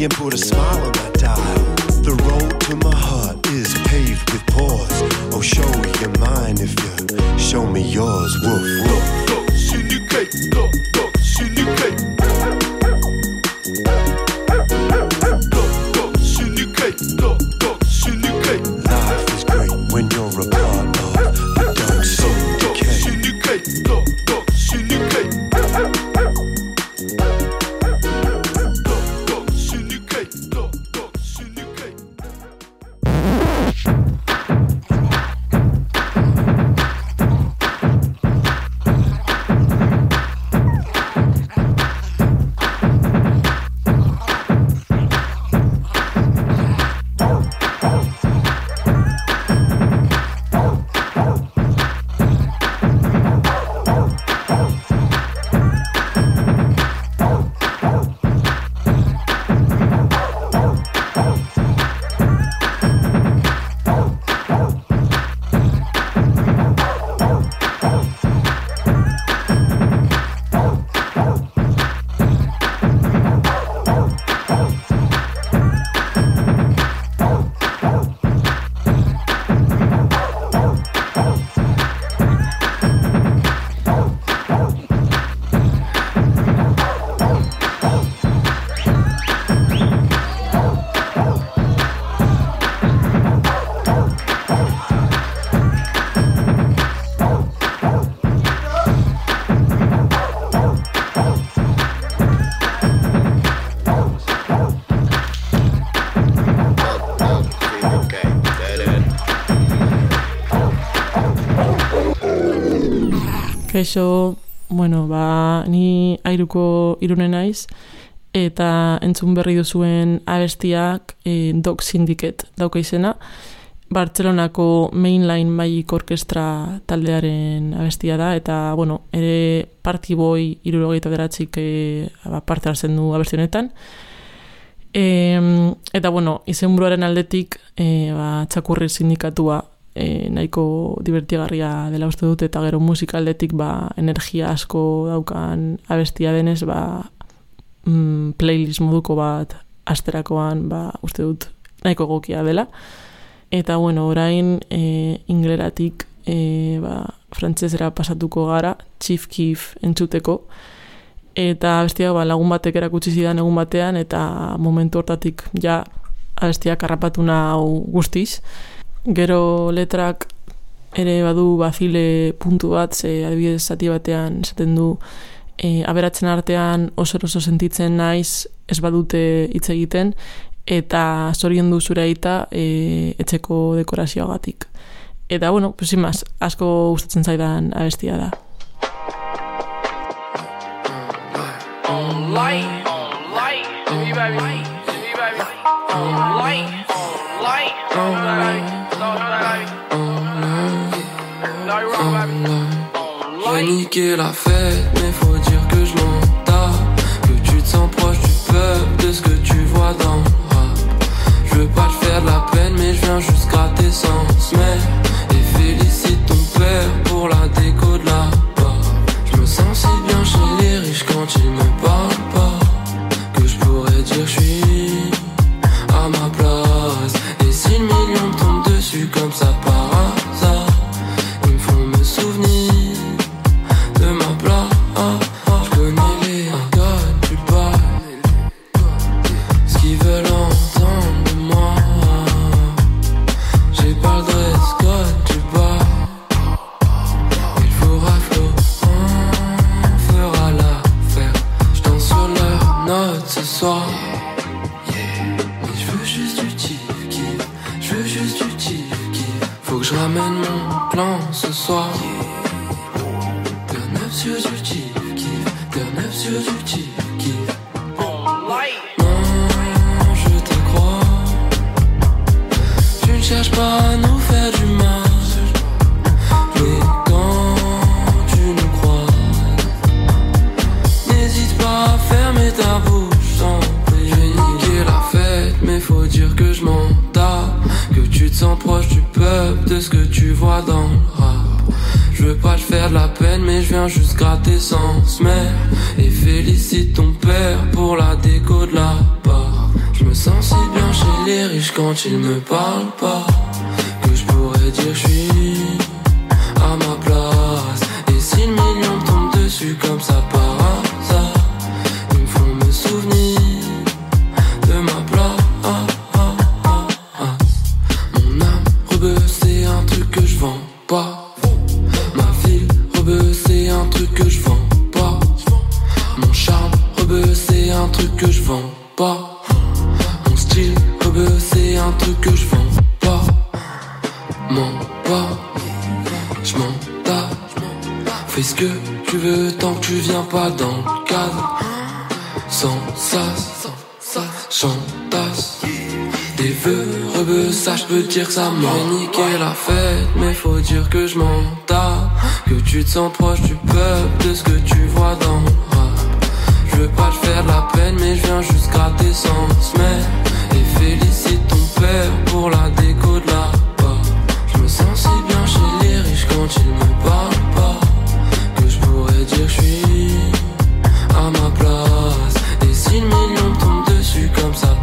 tiempo eres Kaixo, bueno, ba, ni airuko irune naiz, eta entzun berri duzuen abestiak eh, e, Dog Syndicate dauka izena, Bartzelonako Mainline Magic Orkestra taldearen abestia da, eta, bueno, ere party boy irurogeita beratzik e, eh, ba, parte hartzen du abesti honetan. E, eta, bueno, izenburuaren aldetik e, ba, txakurri sindikatua e, nahiko divertigarria dela uste dut eta gero musikaldetik ba, energia asko daukan abestia denez ba, mm, playlist moduko bat asterakoan ba, uste dut nahiko egokia dela. Eta bueno, orain e, ingleratik e, ba, frantsesera pasatuko gara Chief Keef entzuteko. Eta abestia ba, lagun batek erakutsi zidan egun batean eta momentu hortatik ja abestia karrapatuna hau guztiz. Gero letrak ere badu bazile puntu bat, ze adibidez zati batean esaten du e, aberatzen artean oso oso sentitzen naiz ez badute hitz egiten eta zorion du zure aita e, etxeko dekorazioagatik. Eta bueno, pues más, asko gustatzen zaidan abestia da. Light, Niqué la fête, mais faut dire que je m'en. Que tu te sens proche du peuple, de ce que tu vois dans le rap. Je veux pas te faire de la peine, mais je viens juste gratter sans semelle. Et félicite ton père tu ne pas Fais ce que tu veux tant que tu viens pas dans le cadre. Sans sas, chantasse. Des vœux rebeux, ça je peux dire que ça m'a niqué la fête, mais faut dire que je m'en. Que tu te sens proche du peuple, de ce que tu vois dans le rap. Je veux pas te faire la peine, mais je viens juste gratter sans semelle. Et félicite ton père pour la déco de la part. Je me sens si bien chez les riches quand ils me parlent pourrais dire je suis à ma place. Et si le million tombe dessus comme ça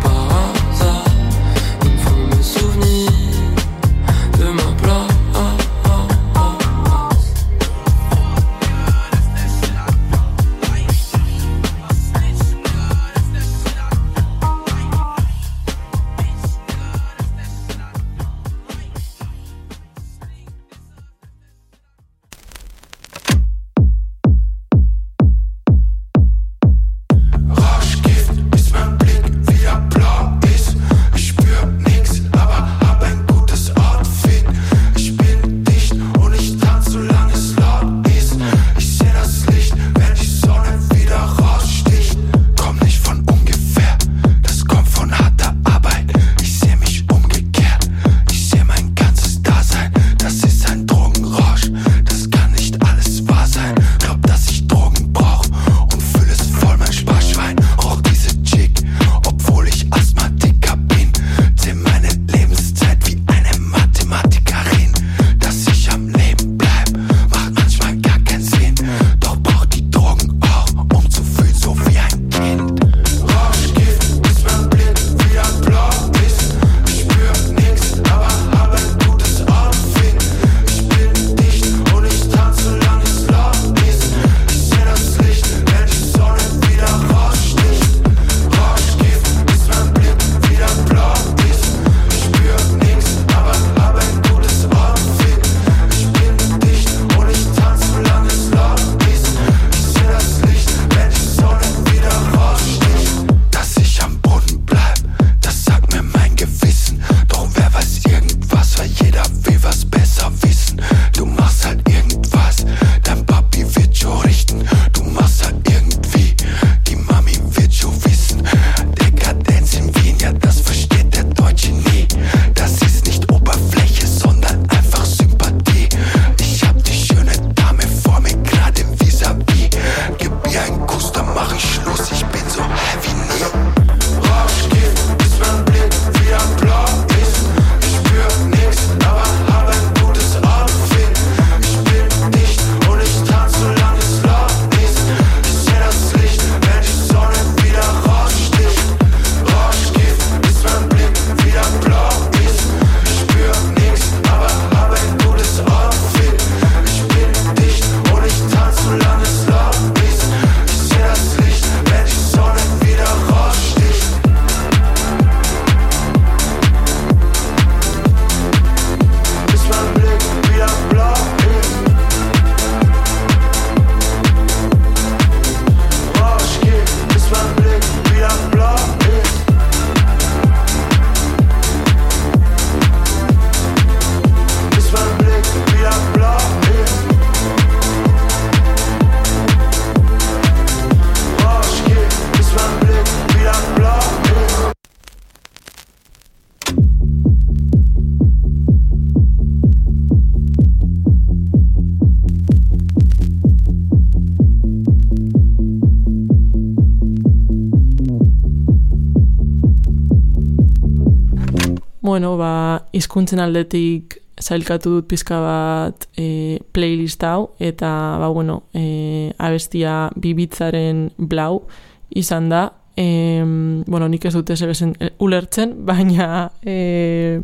ba, izkuntzen aldetik zailkatu dut pizka bat e, playlist hau, eta, ba, bueno, e, abestia bibitzaren blau izan da. E, bueno, nik ez dute zebezen ulertzen, baina e,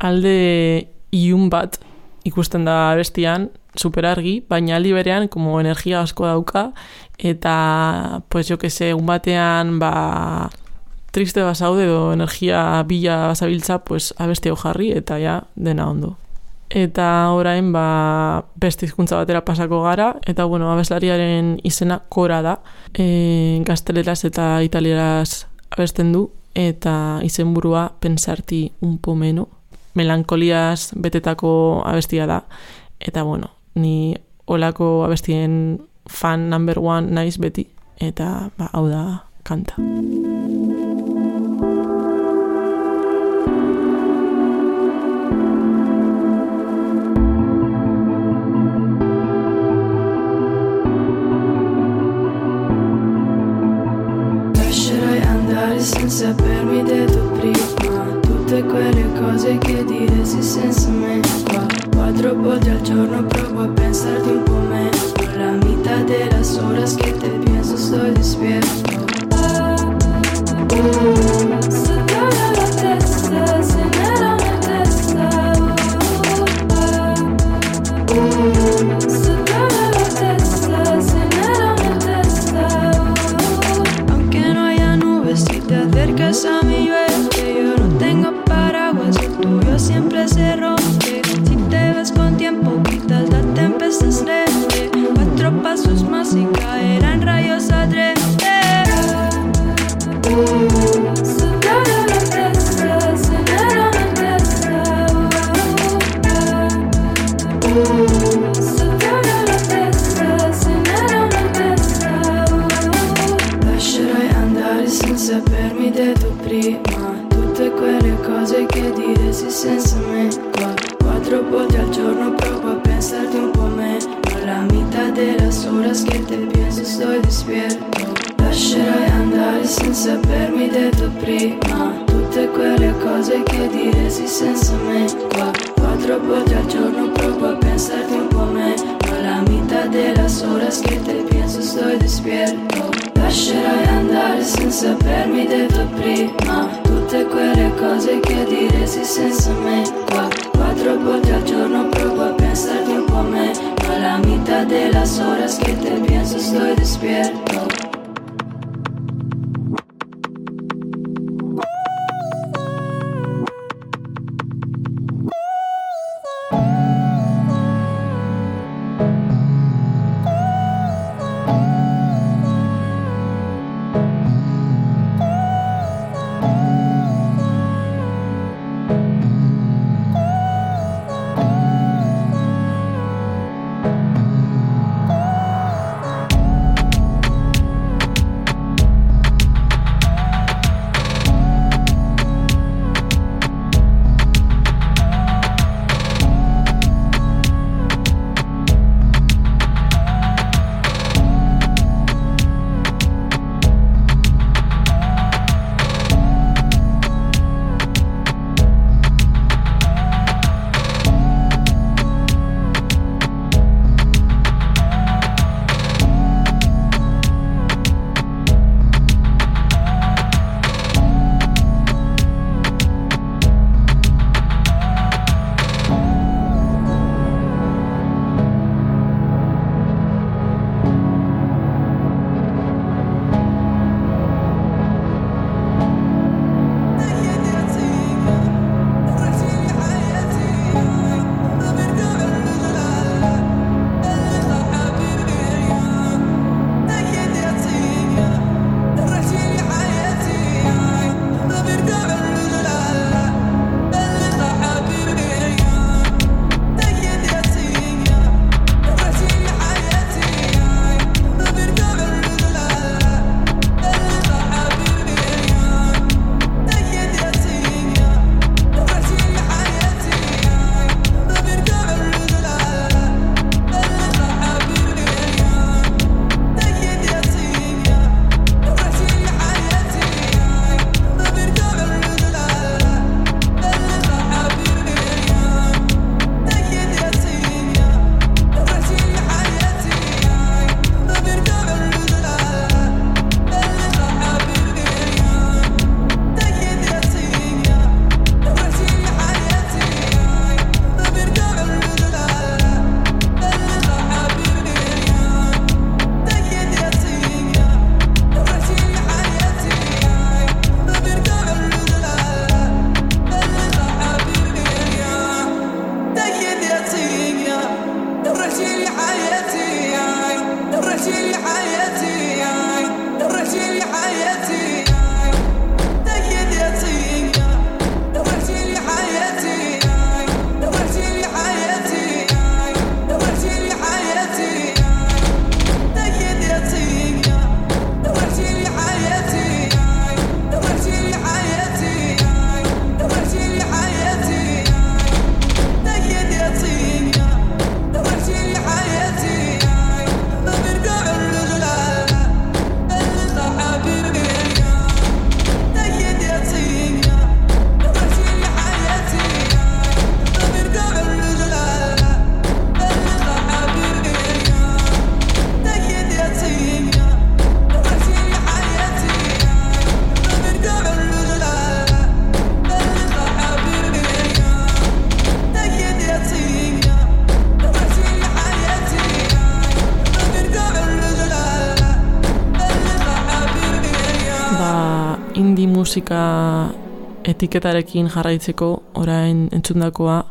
alde iun bat ikusten da abestian, super argi, baina aldi berean, como energia asko dauka, eta, pues, jo que se, un batean, ba, triste basaude edo energia bila basabiltza, pues, abesti hau jarri, eta ja, dena ondo. Eta orain, ba, beste hizkuntza batera pasako gara, eta, bueno, abeslariaren izena kora da, e, gazteleraz eta italieraz abesten du, eta izenburua pensarti un pomeno, melankoliaz betetako abestia da, eta, bueno, ni olako abestien fan number one naiz beti, eta, ba, hau da, kanta. Senza sapermi detto prima. Tutte quelle cose che diresti senza me. Qua, Quattro volte al giorno provo a pensarti un po' meno La mitad de las que te pienso estoy despierto Se las horas que te pienso estoy despierto musika etiketarekin jarraitzeko orain entzundakoa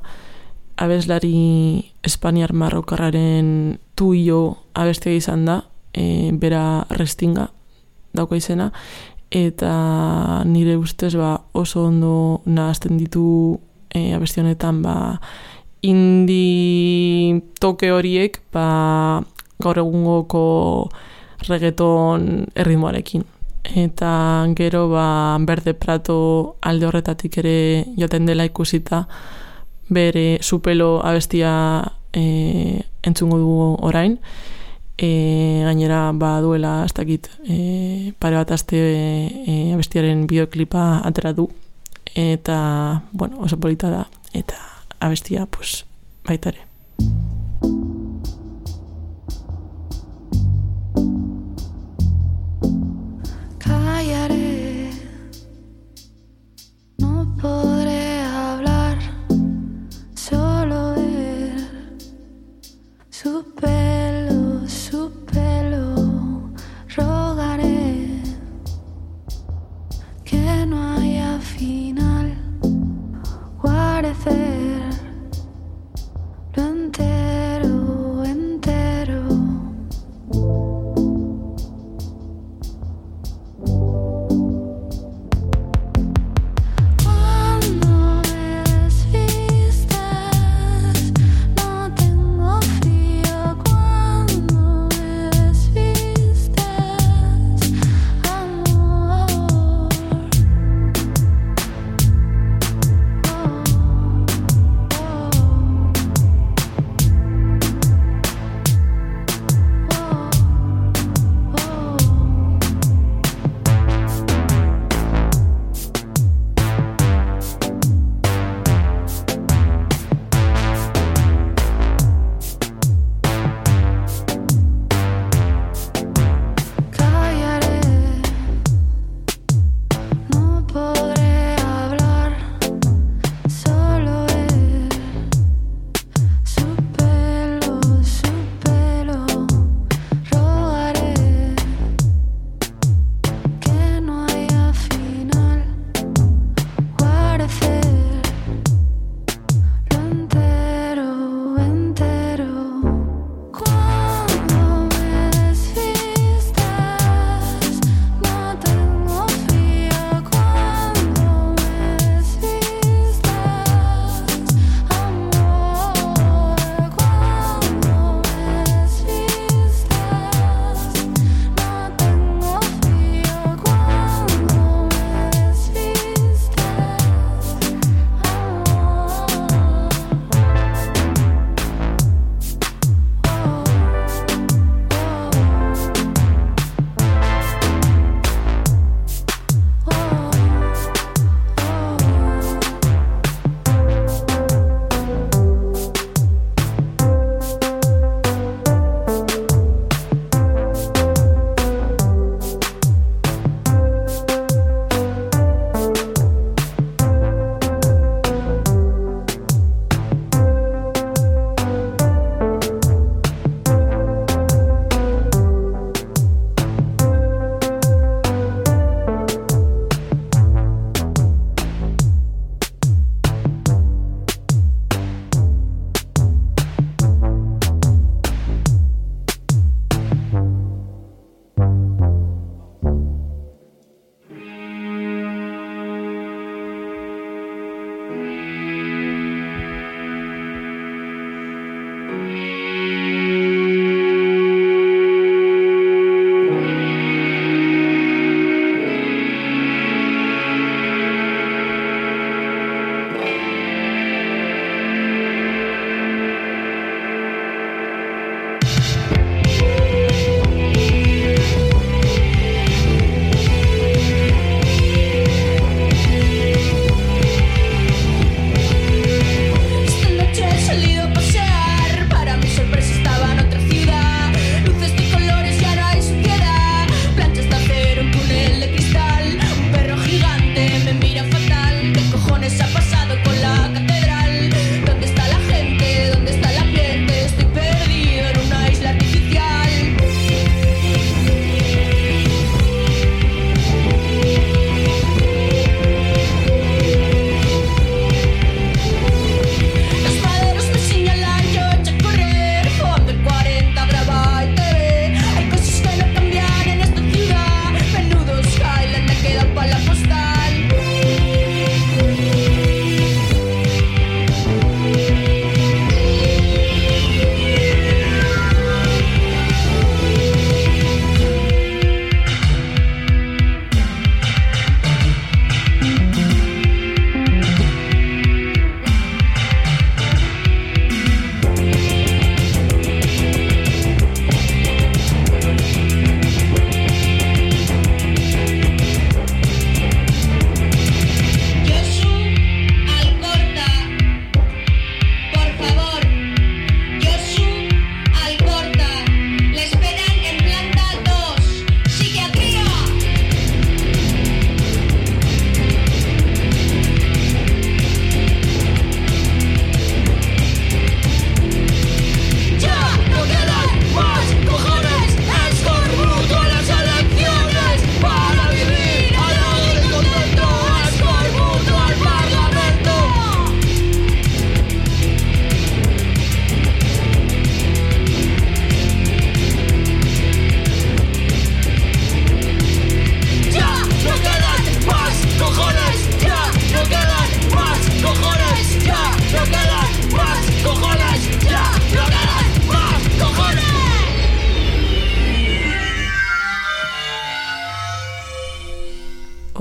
abeslari Espaniar Marrokarraren tuio abestia izan da, e, bera restinga dauka izena, eta nire ustez ba, oso ondo nahazten ditu e, abesti honetan ba, indi toke horiek ba, gaur egungoko reggaeton erritmoarekin. Eta gero ba, berde prato alde horretatik ere joten dela ikusita bere supelo abestia e, entzungo dugu orain. E, gainera ba duela ez dakit e, pare bat aste e, abestiaren bideoklipa atera du. Eta bueno, oso polita da. Eta abestia pues, baita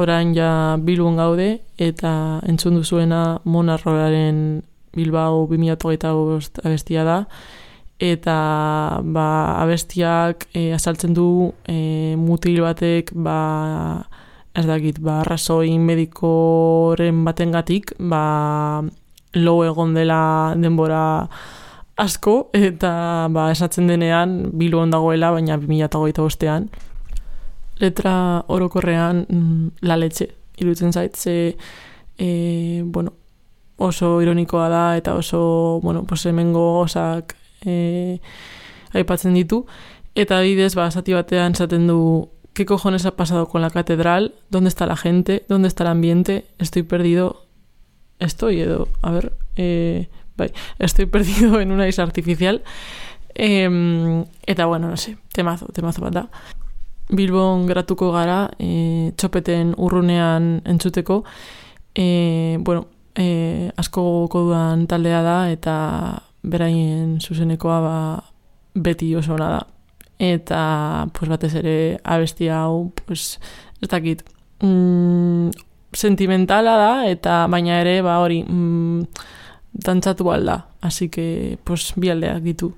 orain ja Bilbon gaude, eta entzun duzuena Monarroaren Bilbao 2008 abestia da, eta ba, abestiak e, azaltzen du e, mutil batek ba, ez dakit, ba, arrazoi medikoren batengatik ba, lo egon dela denbora asko, eta ba, esatzen denean Bilbon dagoela, baina 2008 bostean. Letra orokorrean mm, la letxe, iruditzen zait, ze e, bueno, oso ironikoa da eta oso, bueno, pues hemengo osak e, aipatzen ditu. Eta adibidez, ba, zati batean esaten du, ¿qué cojones ha pasado con la catedral? ¿Dónde está la gente? ¿Dónde está el ambiente? Estoy perdido. Estoy, edo, a ver, eh, bai, estoy perdido en una isla artificial. Eh, eta, bueno, no sé, temazo, temazo da. Bilbon gratuko gara, e, txopeten urrunean entzuteko. E, bueno, e, asko gogoko dudan taldea da, eta beraien zuzenekoa ba, beti oso ona da. Eta, pues, batez ere, abestia hau, pues, ez dakit, mm, sentimentala da, eta baina ere, ba, hori, mm, dantzatu alda. Así que, pues, bi aldeak ditu.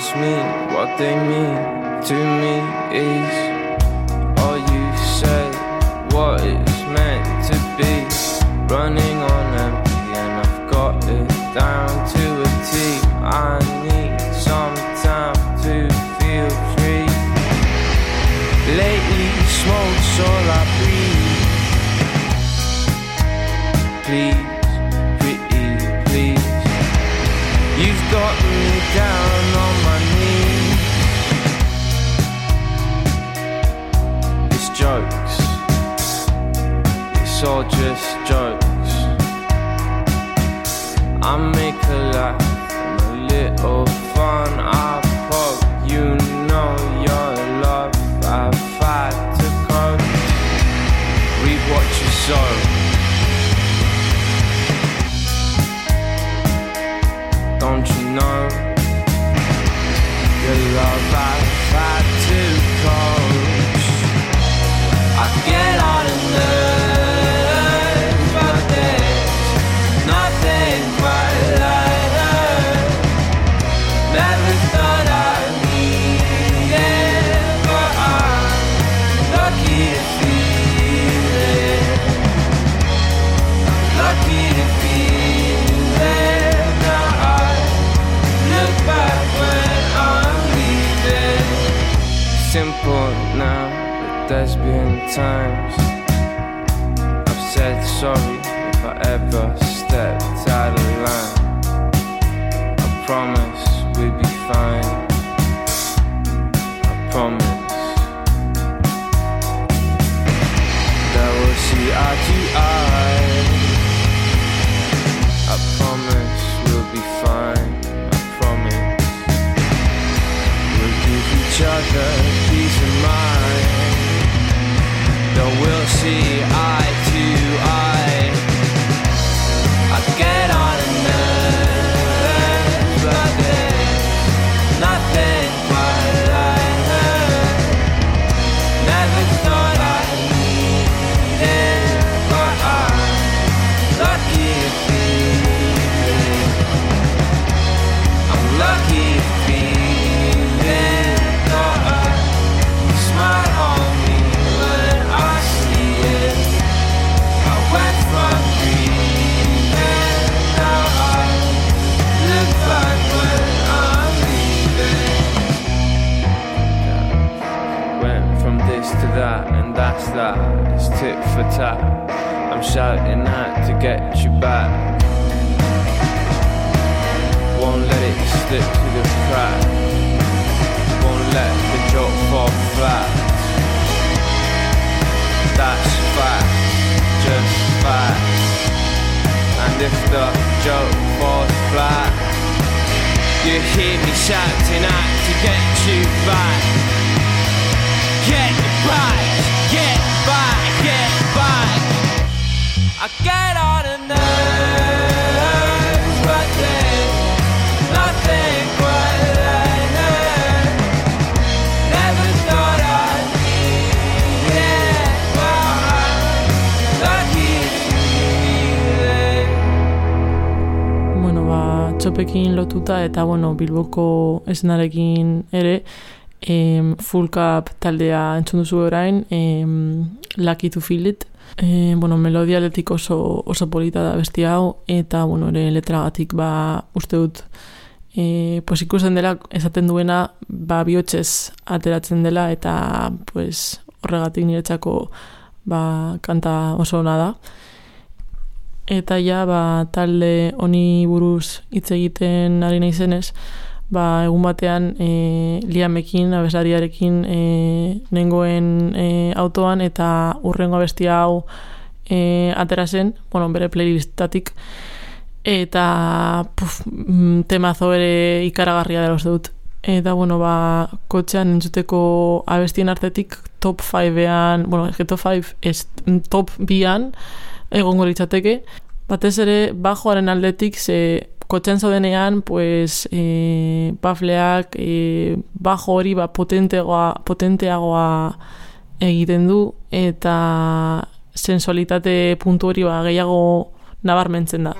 Ask me. What they mean to me is all you say, what it's meant to be. Running on empty, and I've got it down to a T. I need some time to feel free. Lately, smoke's all I breathe. Please, pretty, please. You've got me down. It's all just jokes. I make a laugh and a little fun. I times I've said sorry if I ever stepped out of line. I promise we'll be fine. I promise that we'll see eye to eye. I promise we'll be fine. I promise we'll give each other Bilboko esnarekin ere, em, full cap taldea entzun duzu orain, em, lucky to feel it. E, bueno, melodia aletik oso, oso polita da besti hau, eta, bueno, ere letragatik, ba, uste dut, e, pues ikusten dela, esaten duena, ba, bihotxez ateratzen dela, eta, pues, horregatik niretzako, ba, kanta oso ona da. Eta ja, ba, talde honi buruz hitz egiten ari naizenez, ba, egun batean e, liamekin, abeslariarekin e, nengoen e, autoan eta urrengo abestia hau e, atera zen, bueno, bere playlistatik, eta puf, mm, temazo ere ikaragarria dela dut. Eta, bueno, ba, kotxean entzuteko abestien artetik top 5ean, bueno, top 5 ez top bian egongo litzateke. Batez ere, bajoaren aldetik, ze kotxean zaudenean, pues, e, bafleak, e, bajo hori ba, potenteagoa, potenteagoa egiten du, eta sensualitate puntu hori ba, gehiago nabarmentzen da.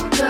My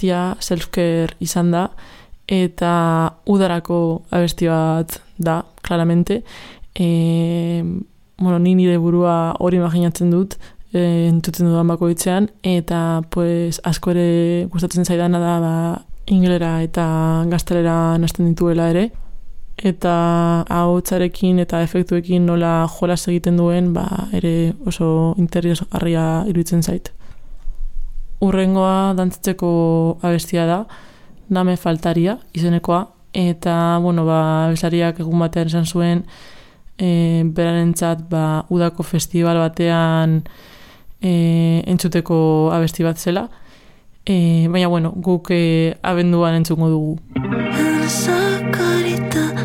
abestia selfcare izan da, eta udarako abesti bat da, klaramente. E, bueno, ni nire burua hori imaginatzen dut, e, entzuten dudan bakoitzean, eta pues, asko ere gustatzen zaidana da ba, inglera eta gaztelera nasten dituela ere, eta ahotsarekin eta efektuekin nola jolas egiten duen, ba, ere oso interesgarria iruditzen zait. Urrengoa dantzatzeko abestia da, name faltaria izenekoa, eta, bueno, ba, abesariak egun batean esan zuen, e, berarentzat ba, udako festival batean e, entzuteko abesti bat zela, e, baina, bueno, guk e, abenduan entzungo dugu. Zakarita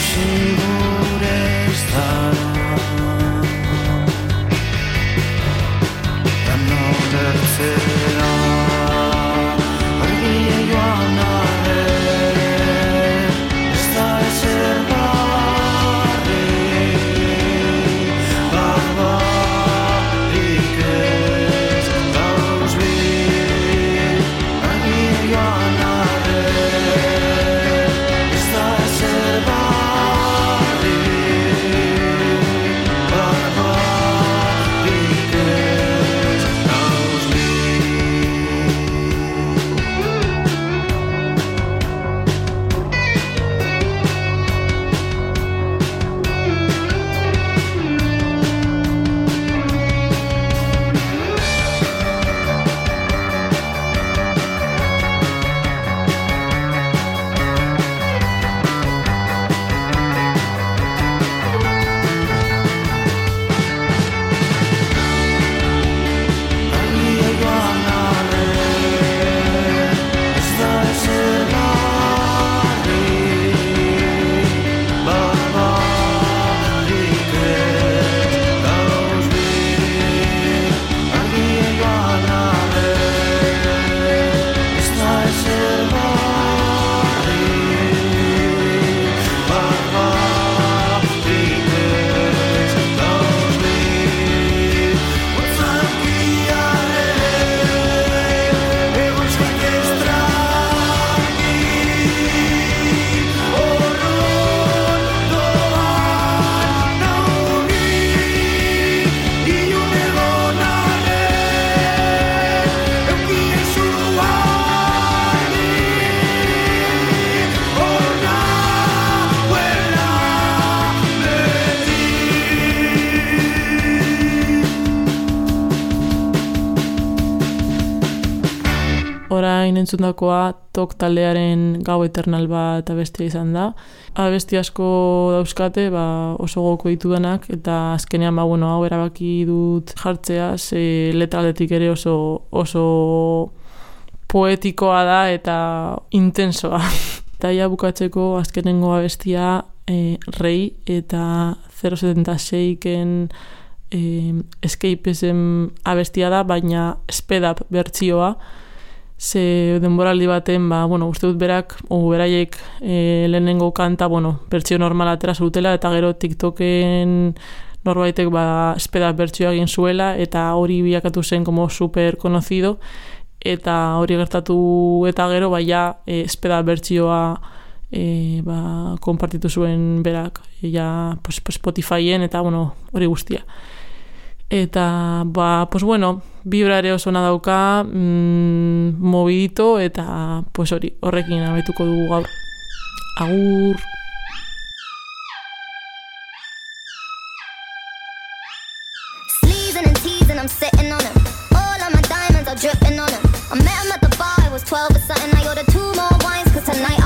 是我。entzundakoa tok taldearen gau eternal bat abestia izan da. Ba, Abesti asko dauzkate, ba, oso goko ditudanak, eta azkenean, ba, bueno, hau erabaki dut jartzea, ze letaletik ere oso, oso poetikoa da eta intensoa. Taia bukatzeko azkenengo abestia e, rei eta 076-ken e, escapezen abestia da, baina speed bertsioa ze denboraldi baten, ba, bueno, uste dut berak, o beraiek e, lehenengo kanta, bueno, bertsio normala atera zutela, eta gero TikToken norbaitek ba, espeda bertsioa egin zuela, eta hori bilakatu zen como super conocido, eta hori gertatu eta gero, ba, ja, eh, espeda bertsioa e, ba, konpartitu zuen berak, ja, pues, Spotifyen, eta, bueno, hori guztia. Eta, ba, pues bueno, bibra ere oso ona dauka, mm, movidito eta, pues hori, horrekin abetuko dugu gaur. Agur! Sleezing and teasing, I'm sitting on him. All of my diamonds are dripping on him. I met him at the bar, I was 12 or something. I ordered two more wines, cause tonight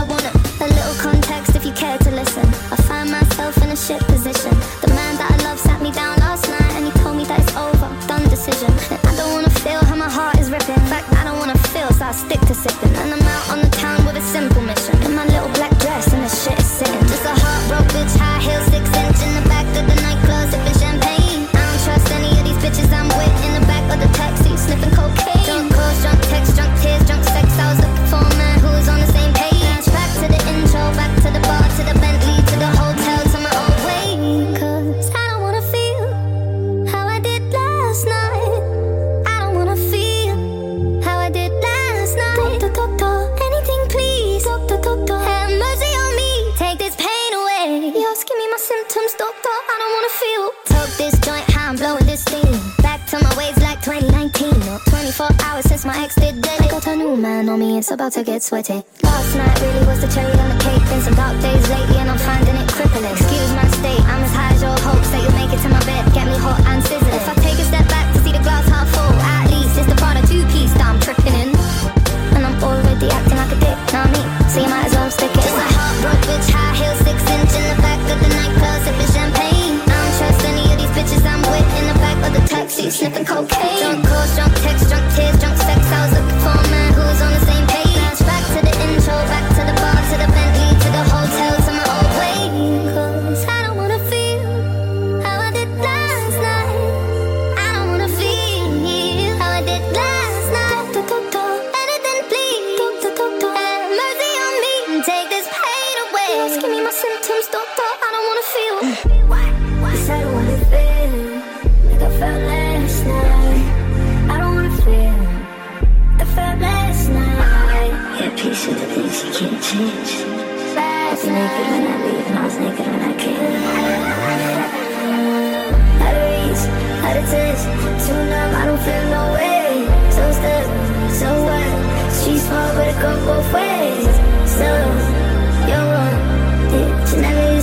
sweaty Last night really was the cherry on the cake Been some dark days symptoms, don't talk, I don't wanna feel. Yes, I don't wanna feel like I felt last night. I don't wanna feel like I felt last night. Yeah, piece of the things you can't change. I was naked when I leave, and I was naked when I came. How to reach, how to touch. too numb, I don't feel no way. So stuck, so what? She's small, but it go both ways. So never